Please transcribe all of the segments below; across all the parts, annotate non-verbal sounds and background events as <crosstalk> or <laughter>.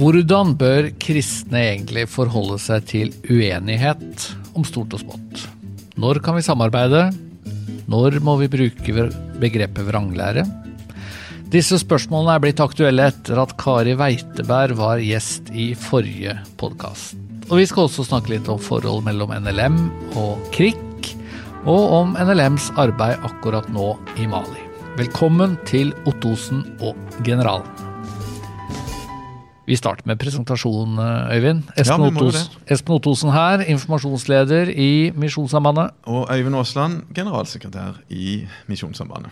Hvordan bør kristne egentlig forholde seg til uenighet om stort og smått? Når kan vi samarbeide? Når må vi bruke begrepet vranglære? Disse spørsmålene er blitt aktuelle etter at Kari Weiteberg var gjest i forrige podkast. Og vi skal også snakke litt om forhold mellom NLM og KRIK, og om NLMs arbeid akkurat nå i Mali. Velkommen til Ottosen og Generalen. Vi starter med presentasjon, Øyvind. Espen, ja, Ottos, Espen Ottosen her, informasjonsleder i Misjonssambandet. Og Øyvind Aasland, generalsekretær i Misjonssambandet.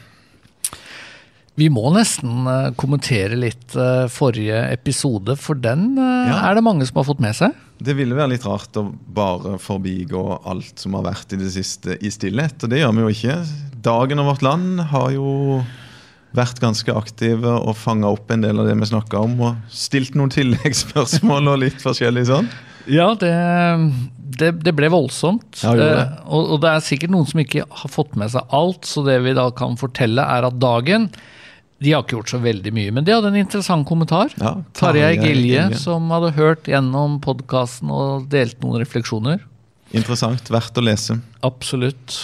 Vi må nesten eh, kommentere litt eh, forrige episode, for den eh, ja. er det mange som har fått med seg? Det ville være litt rart å bare forbigå alt som har vært i det siste i stillhet, og det gjør vi jo ikke. Dagen og Vårt Land har jo vært ganske aktive og fanga opp en del av det vi snakka om, og stilt noen tilleggsspørsmål og litt forskjellig sånn. Ja, det, det, det ble voldsomt. Ja, det. Eh, og, og, det er sikkert noen som ikke har fått med seg alt, så det vi da kan fortelle, er at dagen de har ikke gjort så veldig mye, men de hadde en interessant kommentar. Ja, Tarjei Gilje, som hadde hørt gjennom podkasten og delt noen refleksjoner. Interessant. Verdt å lese. Absolutt.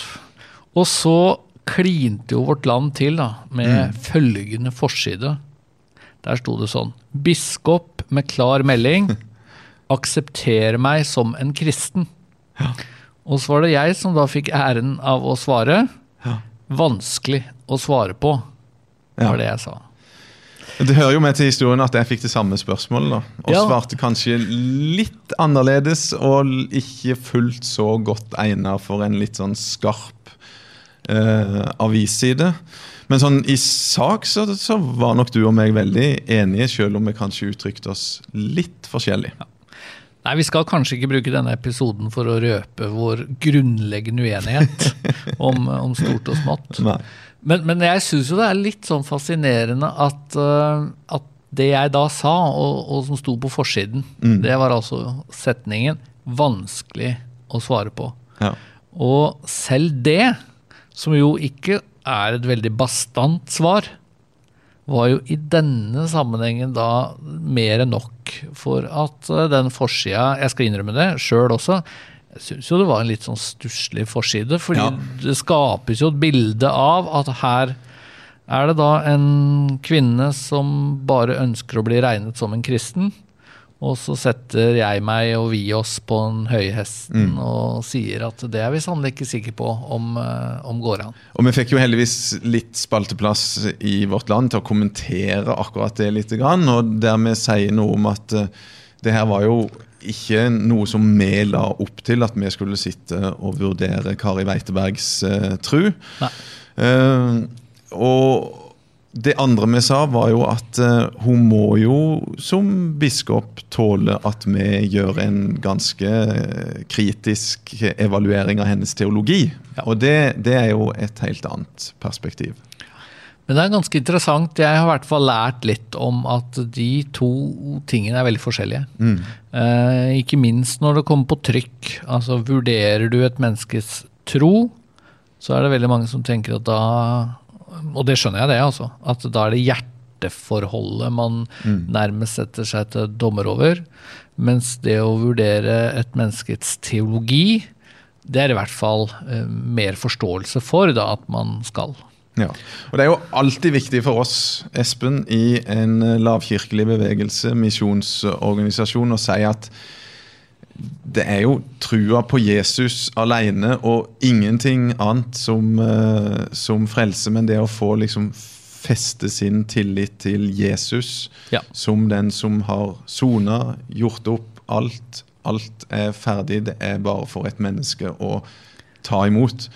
Og så klinte jo Vårt Land til da, med mm. følgende forside. Der sto det sånn Biskop med klar melding. <laughs> Aksepter meg som en kristen. Ja. Og så var det jeg som da fikk æren av å svare. Ja. Vanskelig å svare på, var det jeg sa. Det hører jo med til historien at jeg fikk det samme spørsmålet. da, Og ja. svarte kanskje litt annerledes og ikke fullt så godt egnet for en litt sånn skarp eh, avisside. Men sånn, i sak så, så, var nok du og meg veldig enige, selv om vi kanskje uttrykte oss litt forskjellig. Ja. Nei, Vi skal kanskje ikke bruke denne episoden for å røpe vår grunnleggende uenighet <laughs> om, om stort og smått. Men, men, jeg syns jo det er litt sånn fascinerende at, uh, at det jeg da sa, og, og som sto på forsiden, mm. det var altså setningen 'vanskelig å svare på'. Ja. Og selv det som jo ikke er et veldig bastant svar, var jo i denne sammenhengen da mer enn nok for at eh, den forsida Jeg skal innrømme det sjøl også. Jeg syns jo det var en litt sånn stusslig forside, fordi ja. det skapes jo et bilde av at her er det da en kvinne som bare ønsker å bli regnet som en kristen, og så setter jeg meg og vi oss på den høye hesten mm. og sier at det er vi sannelig ikke sikre på om, uh, om går an. Og vi fikk jo heldigvis litt spalteplass i Vårt Land til å kommentere akkurat det litt. Og der vi sier noe om at uh, det her var jo ikke noe som vi la opp til, at vi skulle sitte og vurdere Kari Weitebergs uh, tru. Uh, og det andre vi sa, var jo at uh, hun må jo som biskop tåle at vi gjør en ganske kritisk evaluering av hennes teologi. Ja. Og det, det, er jo et helt annet perspektiv. Men det er ganske interessant. Jeg har i hvert fall lært litt om at de to tingene er veldig forskjellige. Mm. Eh, ikke minst når det kommer på trykk. Altså vurderer du et menneskes tro, så er det veldig mange som tenker at da og det skjønner jeg, det, altså. At da er det hjerteforholdet man mm. nærmest setter seg til dommer over. Mens det å vurdere et menneskets teologi, det er i hvert fall eh, mer forståelse for da, at man skal. Ja, og Det er jo alltid viktig for oss Espen, i en lavkirkelig bevegelse, misjonsorganisasjon, å si at det er jo trua på Jesus alene og ingenting annet som, uh, som frelse, men det å få liksom feste sin tillit til Jesus ja. som den som har sona, gjort opp alt. Alt er ferdig, det er bare for et menneske å ta imot.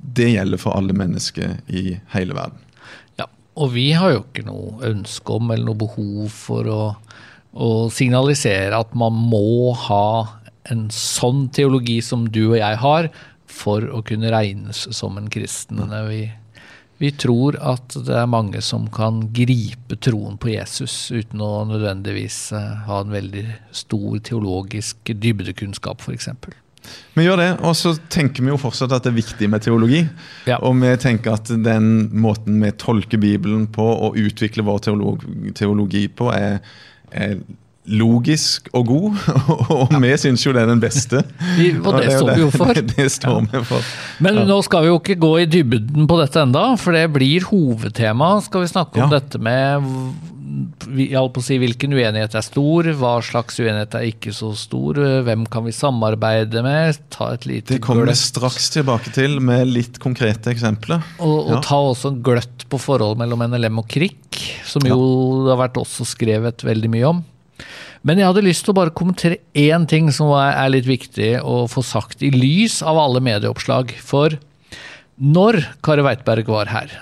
Det gjelder for alle mennesker i hele verden. Ja, og vi har jo ikke noe ønske om eller noe behov for å og signalisere at man må ha en sånn teologi som du og jeg har, for å kunne regnes som en kristen. Vi, vi tror at det er mange som kan gripe troen på Jesus uten å nødvendigvis eh, ha en veldig stor teologisk dybdekunnskap, f.eks. Vi gjør det, og så tenker vi jo fortsatt at det er viktig med teologi. Ja. Og vi tenker at den måten vi tolker Bibelen på og utvikler vår teologi på, er logisk og god, <laughs> og vi syns jo det er den beste. og det, står vi jo for. Det, <laughs> det står vi for. Men ja. nå skal vi jo ikke gå i dybden på dette enda, for det blir hovedtema. Skal vi snakke om ja. dette med jeg på å si, hvilken uenighet er stor, hva slags uenighet er ikke så stor, hvem kan vi samarbeide med? Ta et lite Det kommer vi straks tilbake til med litt konkrete eksempler. Og, og ja. ta også en gløtt på forholdet mellom NLM og KRIK, som jo det har vært også skrevet veldig mye om. Men jeg hadde lyst til å bare kommentere én ting som er litt viktig å få sagt i lys av alle medieoppslag. For når Kari Weitberg var her,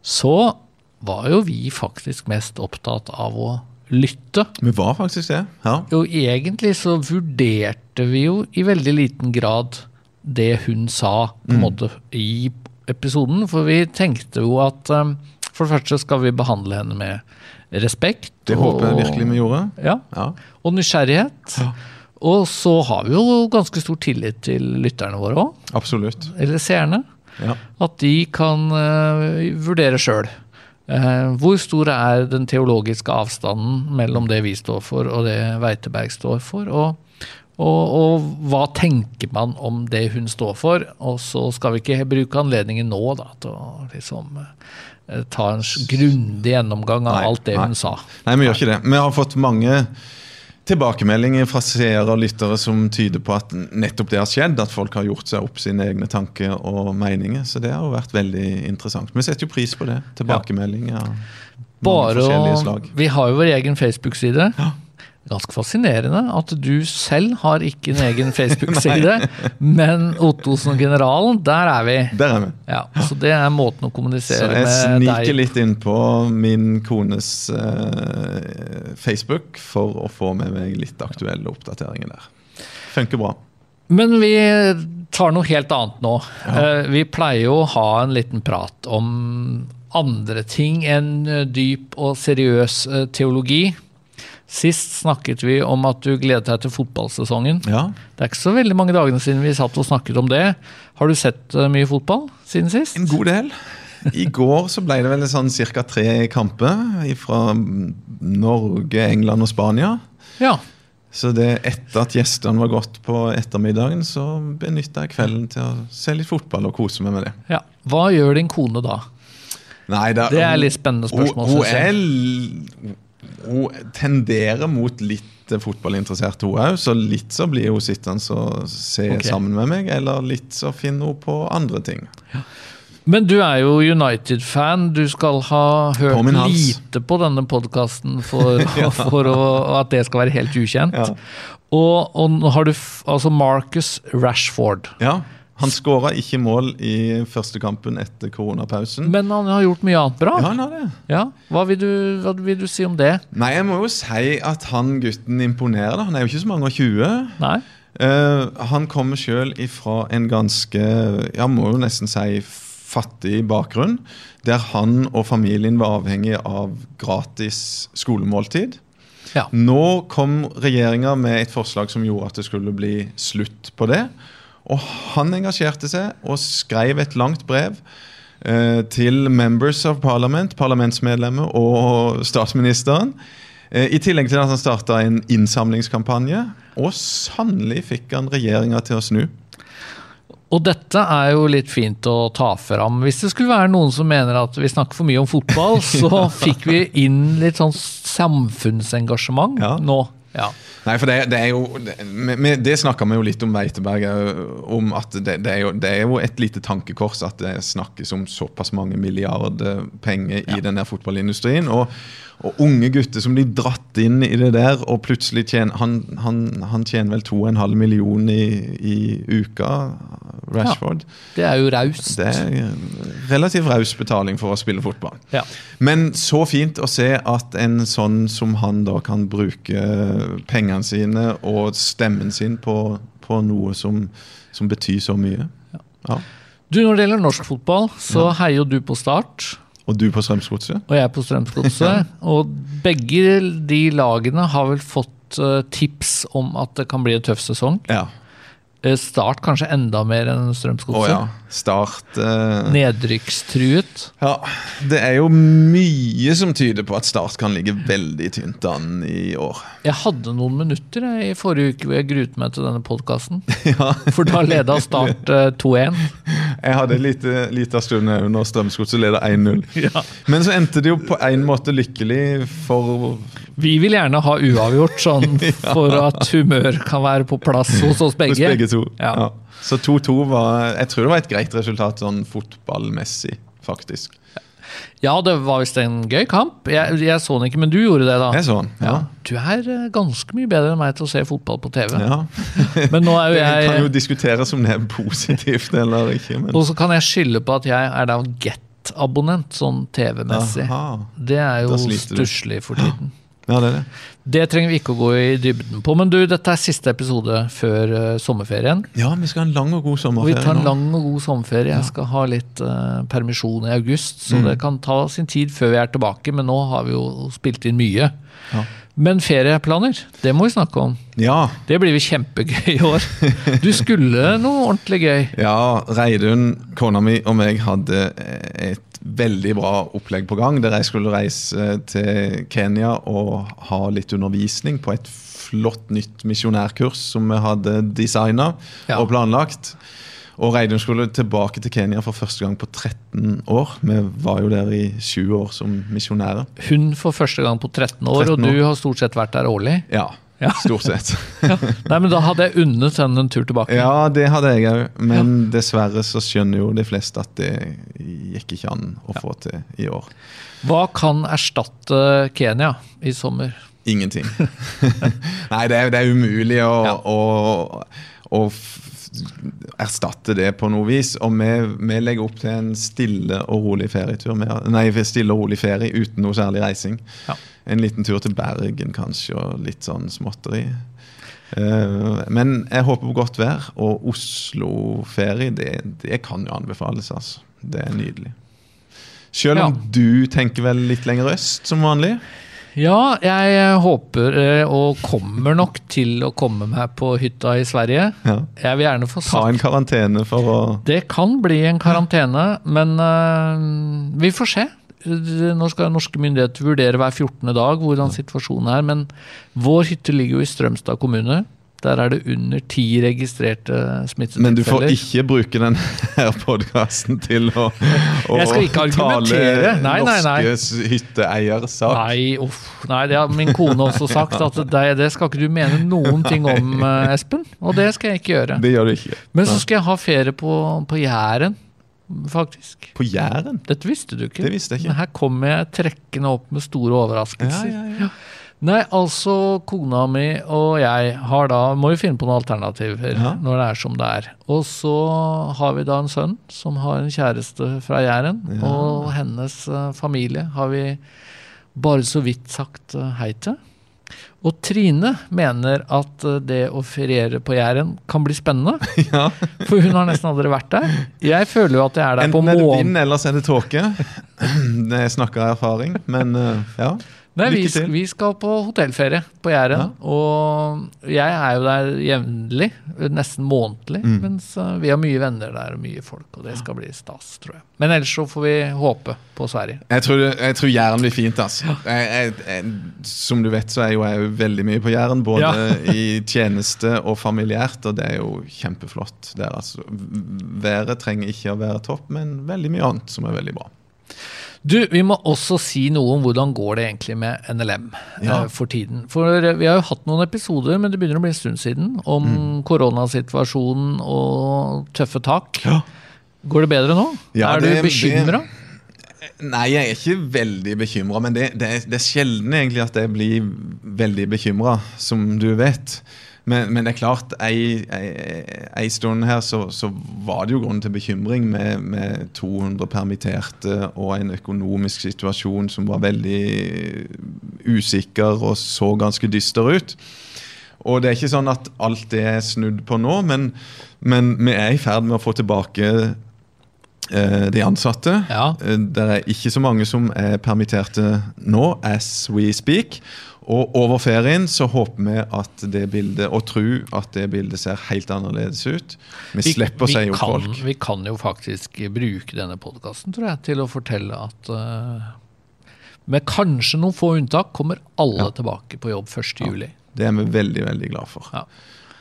så var jo vi faktisk mest opptatt av å lytte. Vi var faktisk det, ja. Og egentlig så vurderte vi jo i veldig liten grad det hun sa på en mm. måte i episoden. For vi tenkte jo at um, for det første skal vi behandle henne med respekt. Det håper jeg virkelig vi gjorde. Ja, ja. Og nysgjerrighet. Ja. Og så har vi jo ganske stor tillit til lytterne våre òg. Absolutt. Eller seerne. Ja. At de kan uh, vurdere sjøl. Eh, hvor stor er den teologiske avstanden mellom det vi står for og det Weiteberg står for? Og, og, og, hva tenker man om det hun står for? Og så skal vi ikke bruke anledningen nå da, til å liksom Eh, ta en grundig gjennomgang av nei, alt det nei. hun sa. Nei, vi gjør ikke det. Vi har fått mange tilbakemeldinger fra seere og lyttere som tyder på at nettopp det har skjedd. At folk har gjort seg opp sine egne tanker og meninger. Så det har jo vært veldig interessant. Vi setter jo pris på det. Tilbakemeldinger. Ja. Bare slag. Vi har jo vår egen Facebook-side. Ja ganske fascinerende at du selv har ikke en egen <laughs> Facebook-side, men Ottosen og Generalen, der er vi. Der er vi. Ja, så det er måten å kommunisere med deg Så jeg sniker litt inn på min kones uh, Facebook for å få med meg litt aktuelle oppdateringer der. Funker bra. Men vi tar noe helt annet nå. Ja. Uh, vi pleier jo å ha en liten prat om andre ting enn dyp og seriøs teologi. Sist snakket vi om at du gledet deg til fotballsesongen. Ja. Det er ikke så veldig mange dagene siden vi satt og snakket om det. Har du sett uh, mye fotball siden sist? En god del. I går så ble det vel sånn ca. tre kamper fra Norge, England og Spania. Ja. Så det etter at gjestene var gått på ettermiddagen, så benytta jeg kvelden til å se litt fotball og kose meg med det. Ja. Hva gjør din kone da? Nei, da, det er litt spennende spørsmål. Hun, hun er hun tenderer mot litt fotballinteressert, hun òg. Så litt så blir hun sittende og se okay. sammen med meg, eller litt så finner hun på andre ting. Ja. Men du er jo United-fan. Du skal ha hørt på lite på denne podkasten for, <laughs> <laughs> ja. for å, at det skal være helt ukjent. Ja. Og, og har du altså Marcus Rashford. Ja. Han skåra ikke mål i første kampen etter koronapausen. Men han har gjort mye annet bra. Ja, han har det. Ja. Hva, vil du, hva vil du si om det? Nei, Jeg må jo si at han gutten imponerer. Han er jo ikke så mange og 20. Nei. Uh, han kommer sjøl ifra en ganske, ja, må jo nesten si fattig bakgrunn. Der han og familien var avhengig av gratis skolemåltid. Ja. Nå kom regjeringa med et forslag som gjorde at det skulle bli slutt på det. Og han engasjerte seg og skrev et langt brev eh, til members of parliament, parlamentsmedlemmer og statsministeren. Eh, I tillegg til at han starta en innsamlingskampanje. Og sannelig fikk han regjeringa til å snu. Og dette er jo litt fint å ta fram. Hvis det skulle være noen som mener at vi snakker for mye om fotball, <laughs> så fikk vi inn litt sånn samfunnsengasjement ja. nå. Ja. Nei, for det, det er jo Det, det snakka vi jo litt om Veiteberg om at det, det, er jo, det, er jo, et lite tankekors at det snakkes om såpass mange milliarder penger i ja. denne fotballindustrien. Og, og, unge gutter som blir dratt inn i det der, og plutselig tjener Han, han, han tjener vel 2,5 millioner i, i uka, Rashford. Ja, det er jo raust. Det er relativt raus betaling for å spille fotball. Ja. Men så fint å se at en sånn som han da kan bruke pengene sine og stemmen sin på, på noe som, som, betyr så mye. Ja. Du, Når det gjelder norsk fotball, så heier du på Start. Og du på Strømsgodset? Og jeg på Strømsgodset. <laughs> og begge de lagene har vel fått uh, tips om at det kan bli en tøff sesong. Ja. Eh, start kanskje enda mer enn Strømsgodset. Oh, ja. Start eh, Nedrykkstruet. Ja, det er jo mye som tyder på at Start kan ligge veldig tynt an i år. Jeg hadde noen minutter jeg, i forrige uke hvor jeg gruet meg til denne podkasten. <laughs> Ja, For da leda Start eh, 2-1. jeg hadde en lite, lite stund når Strømsgodset leda 1-0. <laughs> Ja. Men så endte det jo på en måte lykkelig for Vi vil gjerne ha uavgjort, sånn <laughs> for at humør kan være på plass hos oss begge. hos begge to. Ja. Ja. Så 2-2 var Jeg tror det var et greit resultat sånn fotballmessig, faktisk. Ja, det var visst en gøy kamp. Jeg, jeg så den ikke, men du gjorde det, da. Jeg så den. Ja. Du er eh, ganske mye bedre enn meg til å se fotball på TV. ja. <laughs> Men nå er jo jeg Det kan jo diskuteres om det er positivt eller ikke. Men Og så kan jeg skylde på at jeg er da Get-abonnent, sånn TV-messig. Det er jo stusslig for tiden. <gasps> <clears throat> Ja, det det. Det trenger vi ikke å gå i dybden på. Men du, dette er siste episode før uh, sommerferien. Ja, vi skal ha en lang og god Og vi tar en lang og god sommerferie. Jeg skal ha litt uh, permisjon i august, så Mm. det kan ta sin tid før vi er tilbake. Men nå har vi jo spilt inn mye. Ja. Men ferieplaner, det må vi snakke om. Ja, Det blir jo kjempegøy i år. <laughs> Du skulle noe ordentlig gøy. ja, Reidun, kona mi og meg hadde et veldig bra opplegg på gang. Der jeg skulle reise til Kenya og ha litt undervisning på et flott nytt misjonærkurs som vi hadde designa Ja. og planlagt. Og Reidun skulle tilbake til Kenya for første gang på 13 år. Vi var jo der i 20 år som misjonærer. Hun for første gang på 13 år, 13 og du har stort sett vært der årlig. Ja, Ja. stort sett. <laughs> Nei, men Da hadde jeg unnet henne en tur tilbake. Ja, det hadde jeg òg, men dessverre så skjønner jo de fleste at det gikk ikke an å få til i år. Hva kan erstatte Kenya i sommer? Ingenting. <laughs> Nei, det er, det er umulig å, Ja. å, å erstatte det på noe vis. Og vi, vi legger opp til en stille og rolig ferietur. med- Nei, stille og rolig ferie uten noe særlig reising. Ja. En liten tur til Bergen kanskje, og litt sånn småtteri. Eh, men jeg håper på godt vær, og Oslo-ferie, det, det kan jo anbefales. altså. Det er nydelig. Selv om Ja. du tenker vel litt lenger øst, som vanlig? Ja, jeg håper eh, og kommer nok til å komme meg på hytta i Sverige. Ja. Jeg vil gjerne få Ta en karantene for å Det kan bli en karantene, men uh, vi får se. Nå skal norske myndigheter vurdere hver 14. dag hvordan situasjonen er. Men vår hytte ligger jo i Strømstad kommune. Der er det under ti registrerte smittetilfeller. Men du får ikke bruke denne podkasten til å, å Jeg skal ikke argumentere. tale Nei, nei, nei. norske hytteeiers sak. Nei, uff. Nei, det har min kone også sagt. <laughs> At det, det skal ikke du mene noen ting om, eh, Espen. Og det skal jeg ikke gjøre. Det gjør du ikke. Men så skal jeg ha ferie på, på Jæren, faktisk. På Jæren? Dette visste du ikke. Det visste jeg ikke. Men her kommer jeg trekkende opp med store overraskelser. Ja, ja, ja. Nei, altså kona mi og jeg har da Må jo finne på noen alternativer når det er som det er. Og så har vi da en sønn som har en kjæreste fra Jæren. Og hennes eh, familie har vi bare så vidt sagt eh, hei til. Og Trine mener at eh, det å feriere på Jæren kan bli spennende. <laughs> Ja. For hun har nesten aldri vært der. Jeg føler jo at jeg er der på Enten er det månen. vind, eller så er det tåke. <clears throat> Jeg snakker av erfaring, men eh, ja. Nei, vi, vi skal på hotellferie på Jæren. Ja. Og jeg er jo der jevnlig, nesten månedlig. Mm. Mens vi har mye venner der og mye folk, og det skal bli stas, tror jeg. Men ellers så får vi håpe på Sverige. Jeg tror, jeg tror Jæren blir fint. altså. Jeg, jeg, jeg, som du vet, så er jo jeg jo veldig mye på Jæren. Både Ja. <laughs> i tjeneste og familiært, og det er jo kjempeflott der. altså. Været trenger ikke å være topp, men veldig mye annet som er veldig bra. Du, vi må også si noe om hvordan går det egentlig med NLM Ja. eh, for tiden. For eh, vi har jo hatt noen episoder, men det begynner å bli en stund siden, om Mm. koronasituasjonen og tøffe tak. Ja. Går det bedre nå? Ja, er du det- bekymra? Nei, jeg er ikke veldig bekymra, men det, det, det er sjelden egentlig at jeg blir veldig bekymra, som du vet. Men, men det er klart, ei stund her så, så var det jo grunn til bekymring med, med 200 permitterte og en økonomisk situasjon som var veldig usikker og så ganske dyster ut. Og det er ikke sånn at alt det er snudd på nå, men, men vi er i ferd med å få tilbake eh, de ansatte. Ja. Eh, Det er ikke så mange som er permitterte nå, as we speak. Og over ferien så håper vi at det bildet, og tror at det bildet ser helt annerledes ut. Vi, slipper å si opp kan, folk. Vi kan jo faktisk bruke denne podkasten til å fortelle at uh, med kanskje noen få unntak kommer alle Ja. tilbake på jobb 1. juli. Det er vi veldig, veldig glad for. Ja.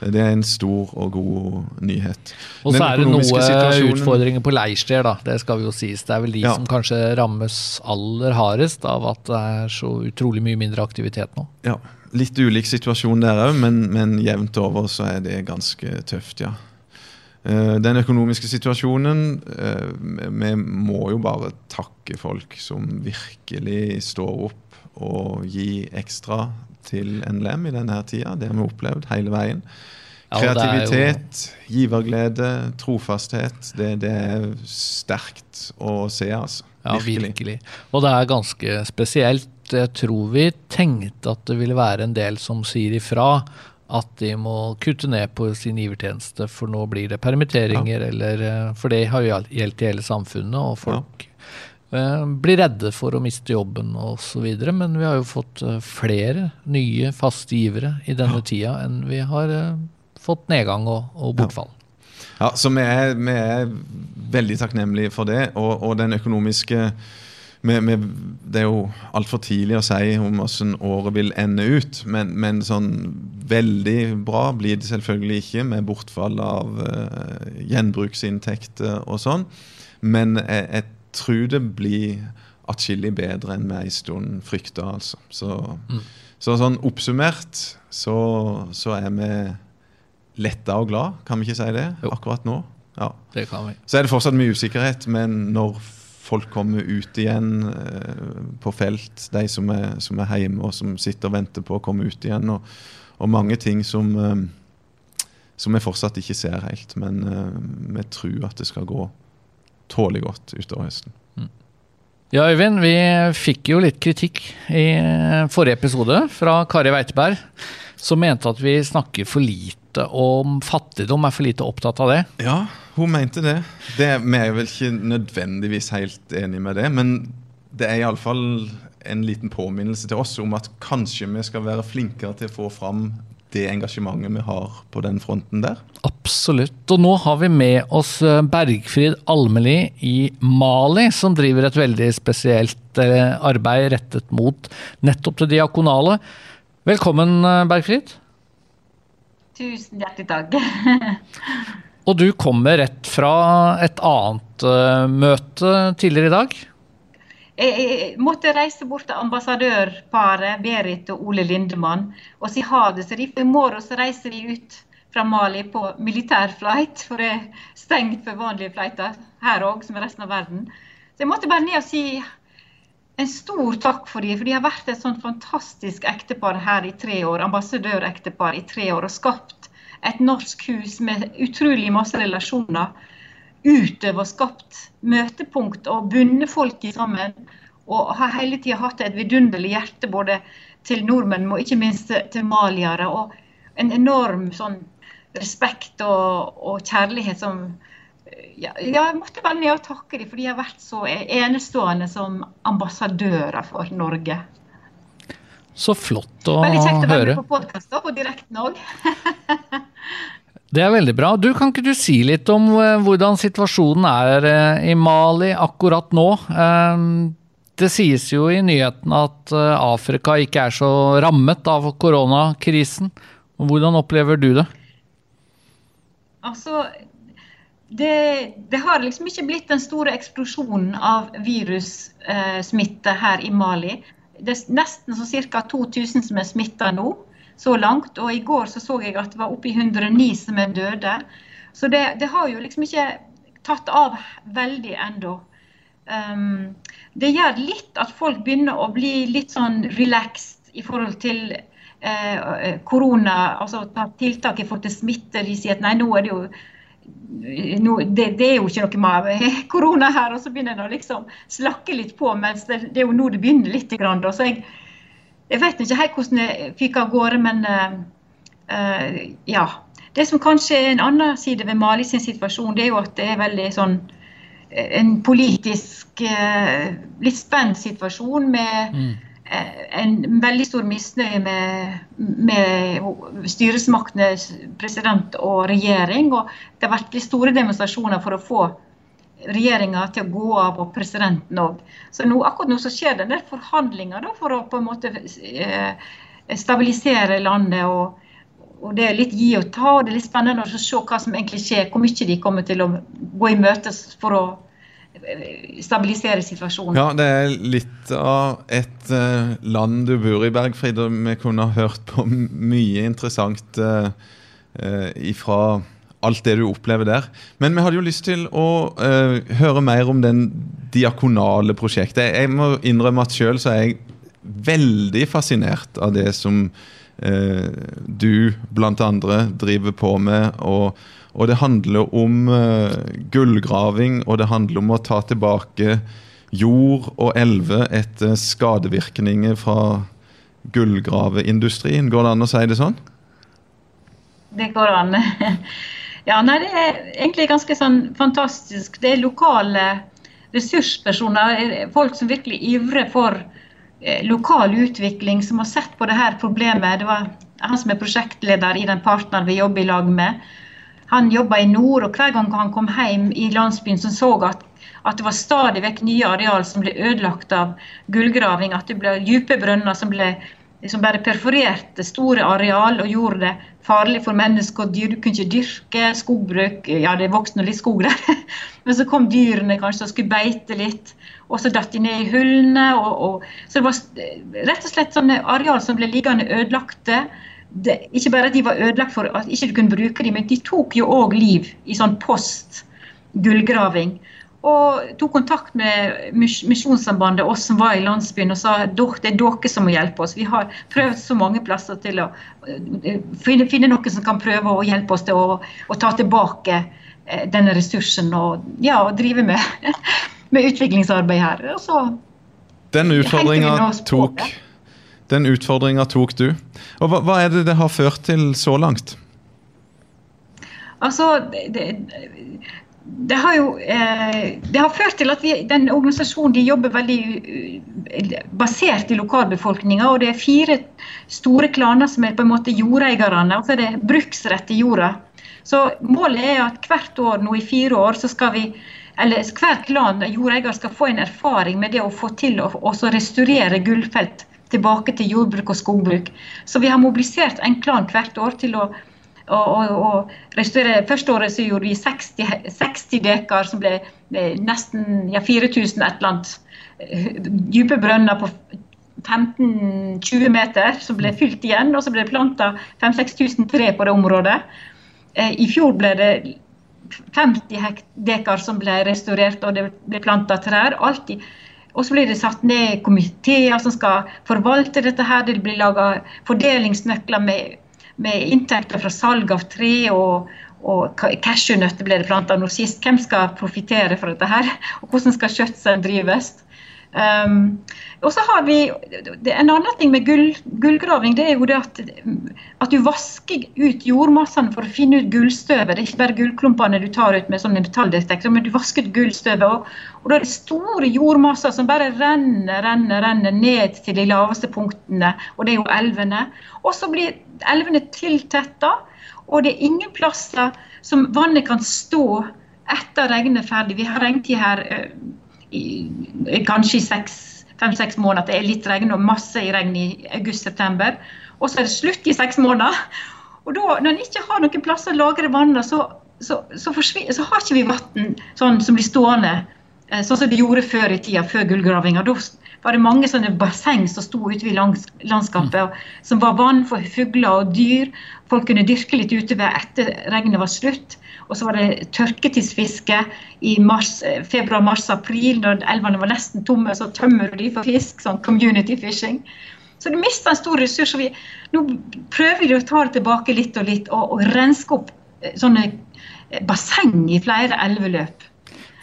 Det er en stor og god nyhet. Og så er det noen noe utfordringer på leirsteder, da. Det skal vi jo sies. Det er vel de Ja. som kanskje rammes aller hardest av at det er så utrolig mye mindre aktivitet nå. Ja, Litt ulik situasjon der òg, men, men jevnt over så er det ganske tøft, ja. Eh, Den økonomiske situasjonen eh, Vi må jo bare takke folk som virkelig står opp og gir ekstra til NLM i denne tida. Det har vi opplevd hele veien. Ja, er jo- Kreativitet, giverglede, trofasthet. Det, det er sterkt å se, altså. Ja, virkelig. Og det er ganske spesielt. Jeg tror vi tenkte at det ville være en del som sier ifra at de må kutte ned på sin givertjeneste, for nå blir det permitteringer, eller eh, For det har jo gjeldt i hele samfunnet, og folk ja. blir redde for å miste jobben osv. Men vi har jo fått eh, flere nye faste givere i denne tida enn vi har eh, fått nedgang og, og bortfall. Ja, så vi er, vi er veldig takknemlige for det. Og, og den økonomiske vi, vi, Det er jo altfor tidlig å si om hvordan året vil ende ut, men, men sånn veldig bra blir det selvfølgelig ikke, med bortfall av uh, gjenbruksinntekter og sånn. Men jeg, jeg tror det blir atskillig bedre enn vi en stund frykta, altså. Så, så sånn oppsummert så, så er vi letta og glad, kan vi ikke si det, Jo. akkurat nå? Ja. Det kan vi. Så er det fortsatt mye usikkerhet, men når folk kommer ut igjen eh, på felt, de som er, som er hjemme og som sitter og venter på å komme ut igjen, og, og mange ting som, eh, som vi fortsatt ikke ser helt, men eh, vi tror at det skal gå tålelig godt utover høsten. Ja, Øyvind, vi fikk jo litt kritikk i forrige episode fra Kari Weiteberg, som mente at vi snakker for lite om fattigdom, er for lite opptatt av det. Ja, hun mente det. det vi er vel ikke nødvendigvis helt enig med det, men det er iallfall en liten påminnelse til oss om at kanskje vi skal være flinkere til å få fram det engasjementet vi har på den fronten der. Absolutt. Og nå har vi med oss eh, Bergfrid Almeli i Mali, som driver et veldig spesielt eh, arbeid rettet mot nettopp det diakonale. Velkommen, eh, Bergfrid. Tusen hjertelig takk. <laughs> Og du kommer rett fra et annet uh, møte tidligere i dag. Jeg, måtte reise bort til ambassadørparet Berit og Ole Lindemann og si ha det. Så de, I morgen så reiser vi ut fra Mali på militærflight, for det er stengt for vanlige flighter her òg, som i resten av verden. Så jeg måtte bare ned og si en stor takk for dem, for de har vært et sånt fantastisk ektepar her i tre år. Ambassadørektepar i tre år og skapt et norsk hus med utrolig masse relasjoner utøvd og skapt møtepunkt og bundet folk sammen. Og har hele tida hatt et vidunderlig hjerte både til nordmenn og ikke minst til maliere. Og en enorm sånn respekt og, og kjærlighet som ja, Jeg måtte være med og takke dem, for de har vært så enestående som ambassadører for Norge. Så flott å høre. Veldig kjekt å være med på podkast på direkten òg. <laughs> Det er veldig bra. Du, Kan ikke du si litt om eh, hvordan situasjonen er eh, i Mali akkurat nå? Eh, Det sies jo i nyhetene at Afrika ikke er så rammet av koronakrisen. Hvordan opplever du det? Altså, det, det, har liksom ikke blitt den store eksplosjonen av virussmitte eh, her i Mali. Det er nesten så ca. 2000 som er smitta nå, så langt. Og i går så, så jeg at det var oppe i 109 som er døde. Så det, det har jo liksom ikke tatt av veldig ennå. Um, det gjør litt at folk begynner å bli litt sånn relaxed i forhold til eh, korona, altså ta tiltak i forhold til smitte. De sier at nei, nå er det jo no, det, det, er jo ikke noe med <laughs> korona her, og så begynner en å liksom slakke litt på. mens det, det, er jo nå det begynner litt. Så jeg, jeg vet ikke helt hvordan det fikk av gårde, men uh, ja. Det som kanskje er en annen side ved Mali sin situasjon, det er jo at det er veldig sånn en politisk litt spent situasjon med mm. En veldig stor misnøye med, med styresmaktene, president og regjering. Og det har vært store demonstrasjoner for å få regjeringa til å gå av, og presidenten òg. Så nå, akkurat nå så skjer det en del forhandlinger da, for å på en måte eh, stabilisere landet. og og Det er litt gi og ta, og det er litt spennende å se hva som egentlig skjer. Hvor mye de kommer til å gå i møte for å eh, stabilisere situasjonen. Ja, Det er litt av et uh, land du bor i, Bergfrid. og Vi kunne ha hørt på <laughs> mye interessant uh, uh, ifra alt det du opplever der. Men vi hadde jo lyst til å høre mer om den diakonale prosjektet. Jeg må innrømme at sjøl så er jeg veldig fascinert av det som du blant andre driver på med. Og, og det handler om uh, gullgraving, og det handler om å ta tilbake jord og elver etter skadevirkninger fra gullgraveindustrien. Går det an å si det sånn? Det går an. <laughs> Ja, nei, Det er egentlig ganske sånn fantastisk. Det er lokale ressurspersoner, folk som virkelig ivrer for eh, lokal utvikling, som har sett på dette problemet. Det var han som er prosjektleder i den partneren vi jobber i lag med. Han jobba i nord, og hver gang han kom hjem i landsbyen, så så at, at det var stadig vekk nye areal som ble ødelagt av gullgraving. At det ble dype brønner som ble som bare perforerte store areal og gjorde det farlig for mennesker dyr. Du kunne ikke dyrke skogbruk. Ja, det vokste litt skog der. <laughs> Men så kom dyrene kanskje og skulle beite litt. Og så datt de ned i hullene. Og, og, så det var rett og slett sånne areal som ble liggende ødelagte. Det, ikke bare at de var ødelagt for at ikke du kunne bruke dem, men de tok jo òg liv i sånn post gullgraving og tok kontakt med Misjonssambandet, oss som var i landsbyen, og sa at det er dere som må hjelpe oss. Vi har prøvd så mange plasser til å eh, finne, finne noen som kan prøve å hjelpe oss til å, å ta tilbake eh, denne ressursen og ja, drive med, <laughs> med utviklingsarbeid her. Så, den utfordringa tok, den utfordringa tok du. Og hva, hva, er det det har ført til så langt? Altså, det, det har jo eh, det har ført til at vi, den organisasjonen de jobber veldig uh, basert i lokalbefolkninga. Og det er fire store klaner som er på en måte jordeierne. Altså det er bruksrett i jorda. Så målet er at hvert år nå i fire år så skal vi eller Hver klan jordeier skal få en erfaring med det å få til å restaurere gullfelt tilbake til jordbruk og skogbruk. Så vi har mobilisert en klan hvert år til å og, og, og. Første året så gjorde vi 60, 60 dekar, som ble nesten ja, 4000 et eller annet. Dype brønner på 15-20 meter som ble fylt igjen, og så ble det planta 5000-6000 tre på det området. Eh, I fjor ble det 50 dekar som ble restaurert, og det ble planta trær. alltid. Og så blir det satt ned komiteer som skal forvalte dette. her, Det blir laga fordelingsnøkler med med inntekter fra salg av tre og, og cashewnøtter ble det planta nå sist. Hvem skal profitere fra dette her, og hvordan skal skjøtselen drives? Um, og så har vi En annen ting med gull, gullgraving det er jo det at, at du vasker ut jordmassene for å finne ut gullstøvet. Det er ikke bare gullklumpene du tar ut med sånn metalldetektor, men du vasker ut gullstøvet. Og, og, da er det store jordmasser som bare renner, renner, renner ned til de laveste punktene, og det er jo elvene. Og så blir elvene tiltetta, og det er ingen plasser som vannet kan stå etter regnet er ferdig. Vi har regntid her eh, kanskje i fem-seks måneder. Det er litt regn og masse i regn i august-september. Og så er det slutt i seks måneder. Og da, når en ikke har noen plass å lagre vannet, så, så, så, så, har ikke vi vann sånn, som blir stående eh, sånn som det gjorde før i tida, før gullgravinga. Da var det mange sånne basseng som sto ute i landskapet, som var vann for fugler og dyr. Folk kunne dyrke litt ute ved etter regnet var slutt. Og så var det tørketidsfiske i februar, mars, april. Når elvene var nesten tomme, så tømmer du de for fisk. Sånn community fishing. Så du mister en stor ressurs. og vi, Nå prøver vi å ta det tilbake litt og litt og, og renske opp eh, sånne eh, basseng i flere elveløp.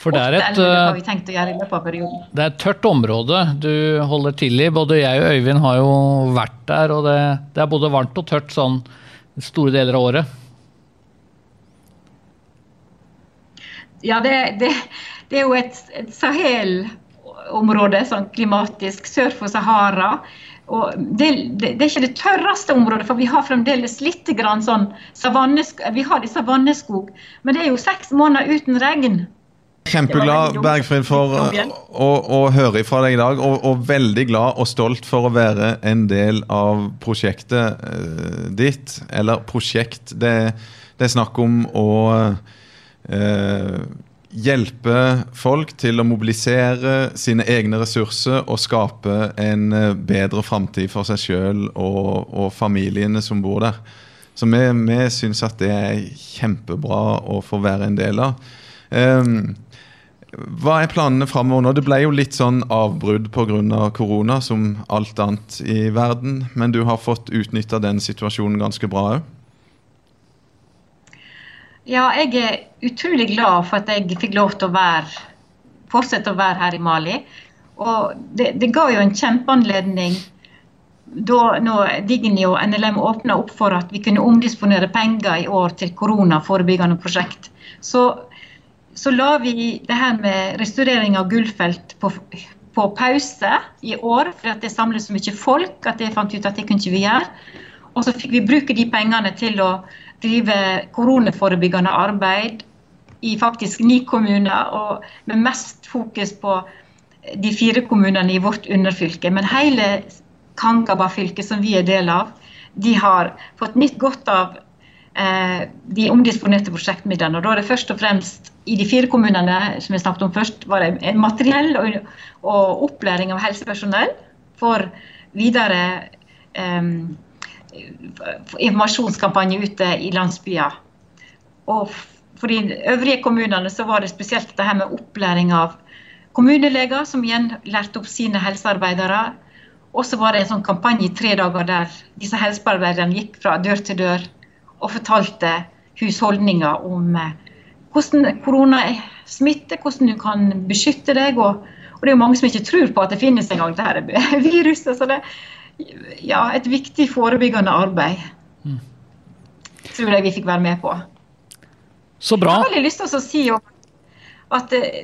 For det er, et, eh, det er et tørt område du holder til i. Både jeg og Øyvind har jo vært der, og det, det er både varmt og tørt sånn store deler av året. Ja, det, det, det er jo et, et Sahel-område sånn klimatisk sør for Sahara. Og det, det, det, er ikke det tørreste området, for vi har fremdeles litt grann sånn Vi har savanneskog, men det er jo seks måneder uten regn. Kjempeglad Bergfrid, for å, å, høre fra deg i dag, og, og, veldig glad og stolt for å være en del av prosjektet uh, ditt. Eller prosjekt. Det, det er snakk om å uh, hjelpe folk til å mobilisere sine egne ressurser og skape en eh, bedre framtid for seg sjøl og, og, familiene som bor der. Så vi, vi syns at det er kjempebra å få være en del av. Um, hva er planene framover nå? Det ble jo litt sånn avbrudd pga. korona, som alt annet i verden. Men du har fått utnytta den situasjonen ganske bra òg? Ja, jeg er utrolig glad for at jeg fikk lov til å være, fortsette å være her i Mali. Og det, det ga jo en kjempeanledning da når Digni og NLM åpna opp for at vi kunne omdisponere penger i år til koronaforebyggende prosjekt. Så så la vi det her med restaurering av gullfelt på, på pause i år, for det samlet så mye folk at jeg fant ut at det kunne ikke vi gjøre. Og så fikk vi bruke de pengene til å drive koronaforebyggende arbeid i faktisk ni kommuner, og med mest fokus på de fire kommunene i vårt underfylke. Men hele Kankaba-fylket, som vi er del av, de har fått nytt godt av de omdisponerte prosjektmidlene. Og da er det først og fremst i de fire kommunene som vi snakket om først, var det materiell og, og opplæring av helsepersonell for videre um, informasjonskampanje ute i landsbyer. Og for de øvrige kommunene så var det spesielt dette her med opplæring av kommuneleger, som igjen lærte opp sine helsearbeidere. Og så var det en sånn kampanje i tre dager der disse helsearbeiderne gikk fra dør til dør og fortalte husholdninger om eh, hvordan korona smitter, hvordan du kan beskytte deg. Og, og, det er jo mange som ikke tror på at det finnes engang dette <laughs> viruset. Så det er ja, et viktig forebyggende arbeid. Mm. Tror jeg vi fikk være med på. Så bra. Jeg har veldig lyst til å si at eh,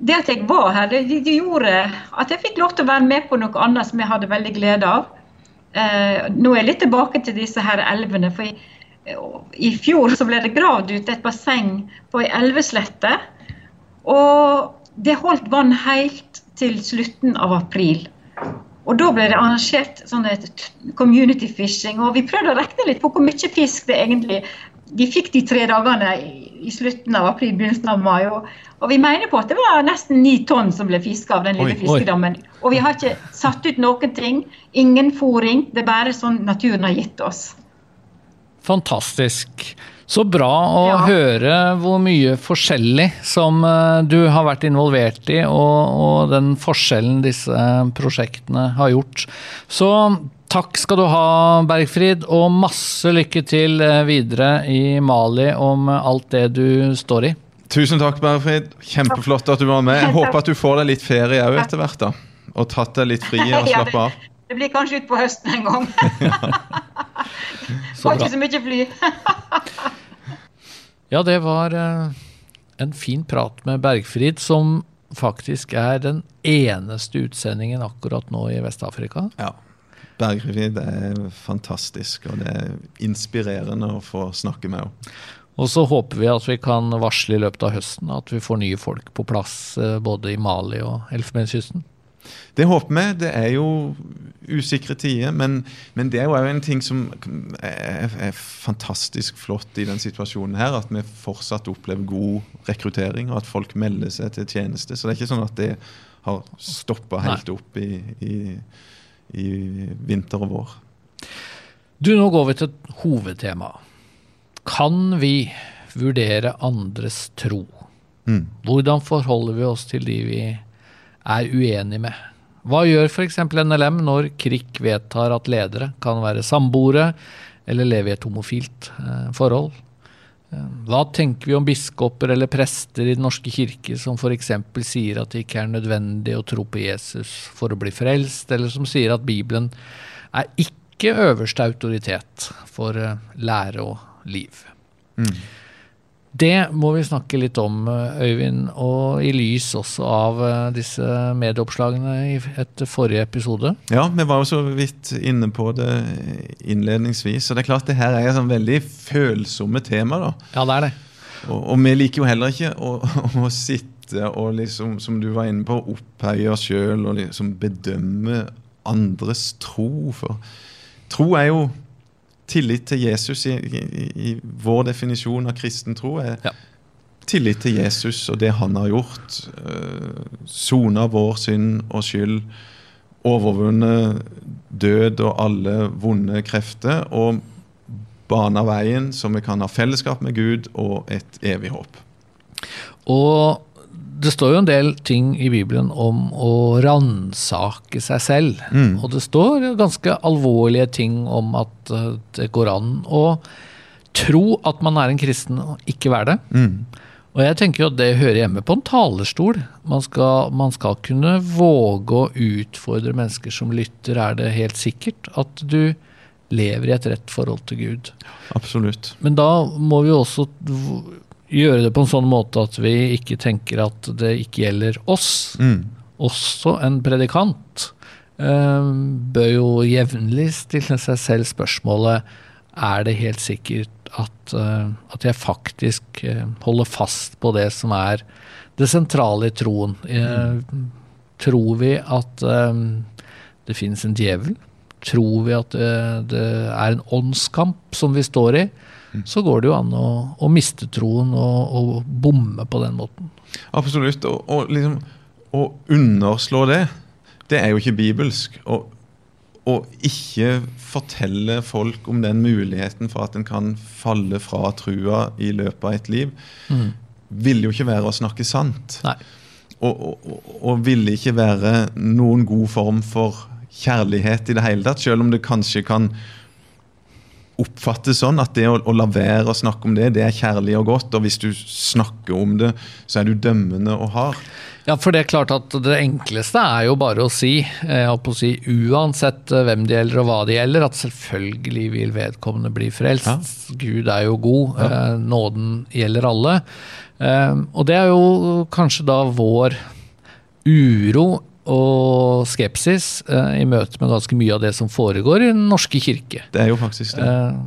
det at jeg var her, det, gjorde at jeg fikk lov til å være med på noe annet som jeg hadde veldig glede av. Eh, nå er jeg litt tilbake til disse her elvene. for jeg, i fjor så ble det gravd ut et basseng på ei elveslette. Og det holdt vann helt til slutten av april. Og da ble det arrangert sånn community fishing. Og vi prøvde å regne litt på hvor mye fisk det egentlig De fikk de tre dagene i slutten av april, begynnelsen av mai. Og, og vi mener på at det var nesten ni tonn som ble fiska av den lille oi, fiskedammen. Oi. Og vi har ikke satt ut noen ting. Ingen fòring. Det er bare sånn naturen har gitt oss. Fantastisk. Så bra å ja. høre hvor mye forskjellig som eh, du har vært involvert i, og, og, den forskjellen disse prosjektene har gjort. Så takk skal du ha, Bergfrid, og masse lykke til eh, videre i Mali om alt det du står i. Tusen takk, Bergfrid. Kjempeflott at du var med. Jeg håper at du får deg litt ferie òg etter hvert. da. Og tatt deg litt fri og <laughs> slappe av. Det blir kanskje utpå høsten en gang. <laughs> <laughs> Får ikke så mye fly. <laughs> ja, det var uh, en fin prat med Bergfrid, som faktisk er den eneste utsendingen akkurat nå i Vest-Afrika. Ja. Bergfrid er fantastisk, og det er inspirerende å få snakke med henne. Og så håper vi at vi kan varsle i løpet av høsten at vi får nye folk på plass eh, både i Mali og Elfenbenskysten. Det håper vi. Det er jo usikre tider, men, men det er jo en ting som er, er, fantastisk flott i den situasjonen her. At vi fortsatt opplever god rekruttering, og at folk melder seg til tjeneste. Så det er ikke sånn at det har stoppa helt opp i, i, i, vinter og vår. Du, Nå går vi til hovedtema. Kan vi vurdere andres tro? Mm. Hvordan forholder vi oss til de vi er uenig med. Hva gjør f.eks. NLM når KRIK vedtar at ledere kan være samboere eller leve i et homofilt eh, forhold? Eh, hva tenker vi om biskoper eller prester i Den norske kirke som f.eks. sier at det ikke er nødvendig å tro på Jesus for å bli frelst, eller som sier at Bibelen er ikke øverste autoritet for eh, lære og liv? Mm. Det må vi snakke litt om, Øyvind, og i lys også av disse medieoppslagene etter forrige episode. Ja, vi var jo så vidt inne på det innledningsvis. Og det er klart det her er sånn veldig følsomme tema. da. Ja, det er det. Og, og vi liker jo heller ikke å, <laughs> å, sitte og liksom, som du var inne på, opphøye oss sjøl og liksom bedømme andres tro. For tro er jo tillit til Jesus i, i, i vår definisjon av kristen tro. er ja. Tillit til Jesus og det han har gjort. Sona uh, vår synd og skyld. Overvunnet død og alle vonde krefter. Og bana veien så vi kan ha fellesskap med Gud og et evig håp. Og det står jo en del ting i Bibelen om å ransake seg selv. Mm. Og det står ganske alvorlige ting om at eh, det går an å tro at man er en kristen og ikke være det. Mm. Og jeg tenker jo at det hører hjemme på en talerstol. Man skal, man skal, kunne våge å utfordre mennesker som lytter. Er det helt sikkert at du lever i et rett forhold til Gud? Absolutt. Men da må vi også gjøre det på en sånn måte at vi ikke tenker at det ikke gjelder oss. Mm. Også en predikant eh, bør jo jevnlig stille seg selv spørsmålet er det helt sikkert at, eh, at jeg faktisk eh, holder fast på det som er det sentrale i troen. Mm. tror vi at det finnes en djevel? Tror vi at det er en åndskamp som vi står i? Så går det jo an å, å miste troen og, og, bomme på den måten. Absolutt. Og, og liksom, å underslå det, det er jo ikke bibelsk. Og ikke fortelle folk om den muligheten for at en kan falle fra trua i løpet av et liv, mm. ville jo ikke være å snakke sant. Nei. Og, og, og, ville ikke være noen god form for kjærlighet i det hele tatt, selv om det kanskje kan oppfattes sånn at det å, å, la være å snakke om det, det er kjærlig og godt. Og hvis du snakker om det, så er du dømmende og hard. Ja, for det er klart at det enkleste er jo bare å si, på å si uansett eh, hvem det gjelder og hva det gjelder, at selvfølgelig vil vedkommende bli frelst. Ja. Gud er jo god. Ja. Eh, nåden gjelder alle. Eh, og det er jo kanskje da vår uro og skepsis eh, i møte med ganske mye av det som foregår i Den norske kirke. Det er jo faktisk det. Eh,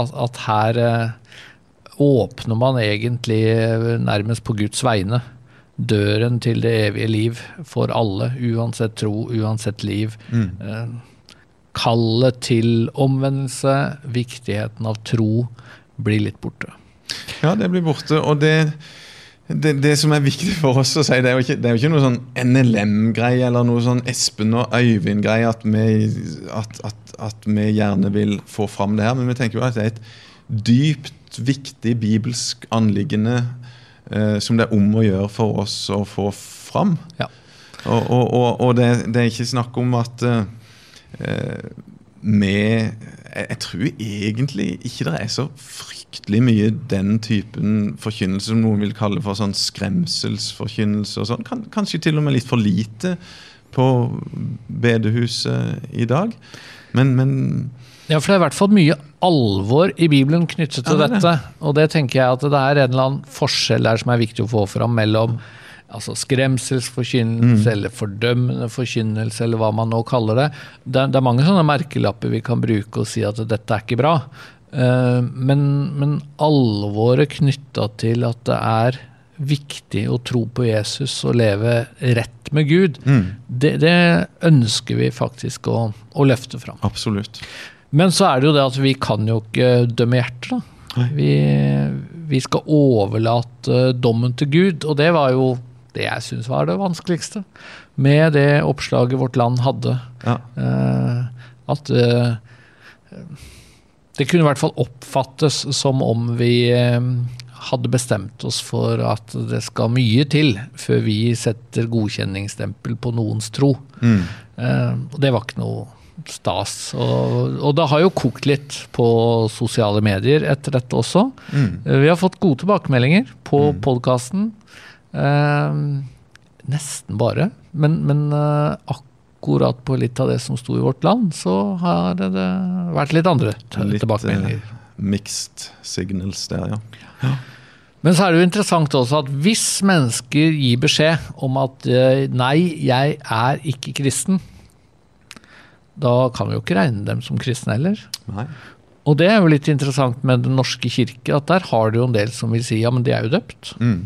at, at, her eh, åpner man egentlig eh, nærmest på Guds vegne døren til det evige liv for alle, uansett tro, uansett liv. Mm. Eh, kallet til omvendelse, viktigheten av tro, blir litt borte. Ja, det blir borte. og det det, det, som er viktig for oss å si, det er jo ikke, er jo ikke noe sånn NLM-greie eller noe sånn Espen og Øyvind-greie at, at, at, at, vi gjerne vil få fram det her. Men vi tenker jo at det er et dypt viktig bibelsk anliggende eh, som det er om å gjøre for oss å få fram. Ja. Og, og, og, og det, det, er ikke snakk om at eh, vi Jeg tror egentlig ikke det er så fryktelig fryktelig mye den typen forkynnelse som noen vil kalle for sånn skremselsforkynnelse. og sånn. Kanskje til og med litt for lite på bedehuset i dag. Men, men ja, for det er i hvert fall mye alvor i Bibelen knyttet til ja, det dette. Og det tenker jeg at det er en eller annen forskjell der som er viktig å få fram mellom altså skremselsforkynnelse mm. eller fordømmende forkynnelse, eller hva man nå kaller det. det. Det er mange sånne merkelapper vi kan bruke og si at dette er ikke bra. Eh, men, men alvoret knytta til at det er viktig å tro på Jesus og leve rett med Gud, mm. det, det, ønsker vi faktisk å, å, løfte fram. Absolutt. Men så er det jo det at vi kan jo ikke dømme hjertet. Vi, vi, skal overlate dommen til Gud, og det var jo det jeg syns var det vanskeligste med det oppslaget vårt land hadde. Ja. Uh, at uh, det kunne i hvert fall oppfattes som om vi eh, hadde bestemt oss for at det skal mye til før vi setter godkjenningsstempel på noens tro. Mm. Eh, det var ikke noe stas. Og, og, det har jo kokt litt på sosiale medier etter dette også. Mm. Eh, vi har fått gode tilbakemeldinger på mm. podkasten. Eh, nesten bare. Men, men akkurat akkurat på litt av det som sto i Vårt Land, så har det vært litt andre tilbakemeldinger. Litt uh, mixed signals der, ja. ja. Men så er det jo interessant også at hvis mennesker gir beskjed om at eh, nei, jeg er ikke kristen, da kan vi jo ikke regne dem som kristne heller. Nei. Og det er jo litt interessant med Den norske kirke, at der har du jo en del som vil si ja, men de er jo døpt. Mm.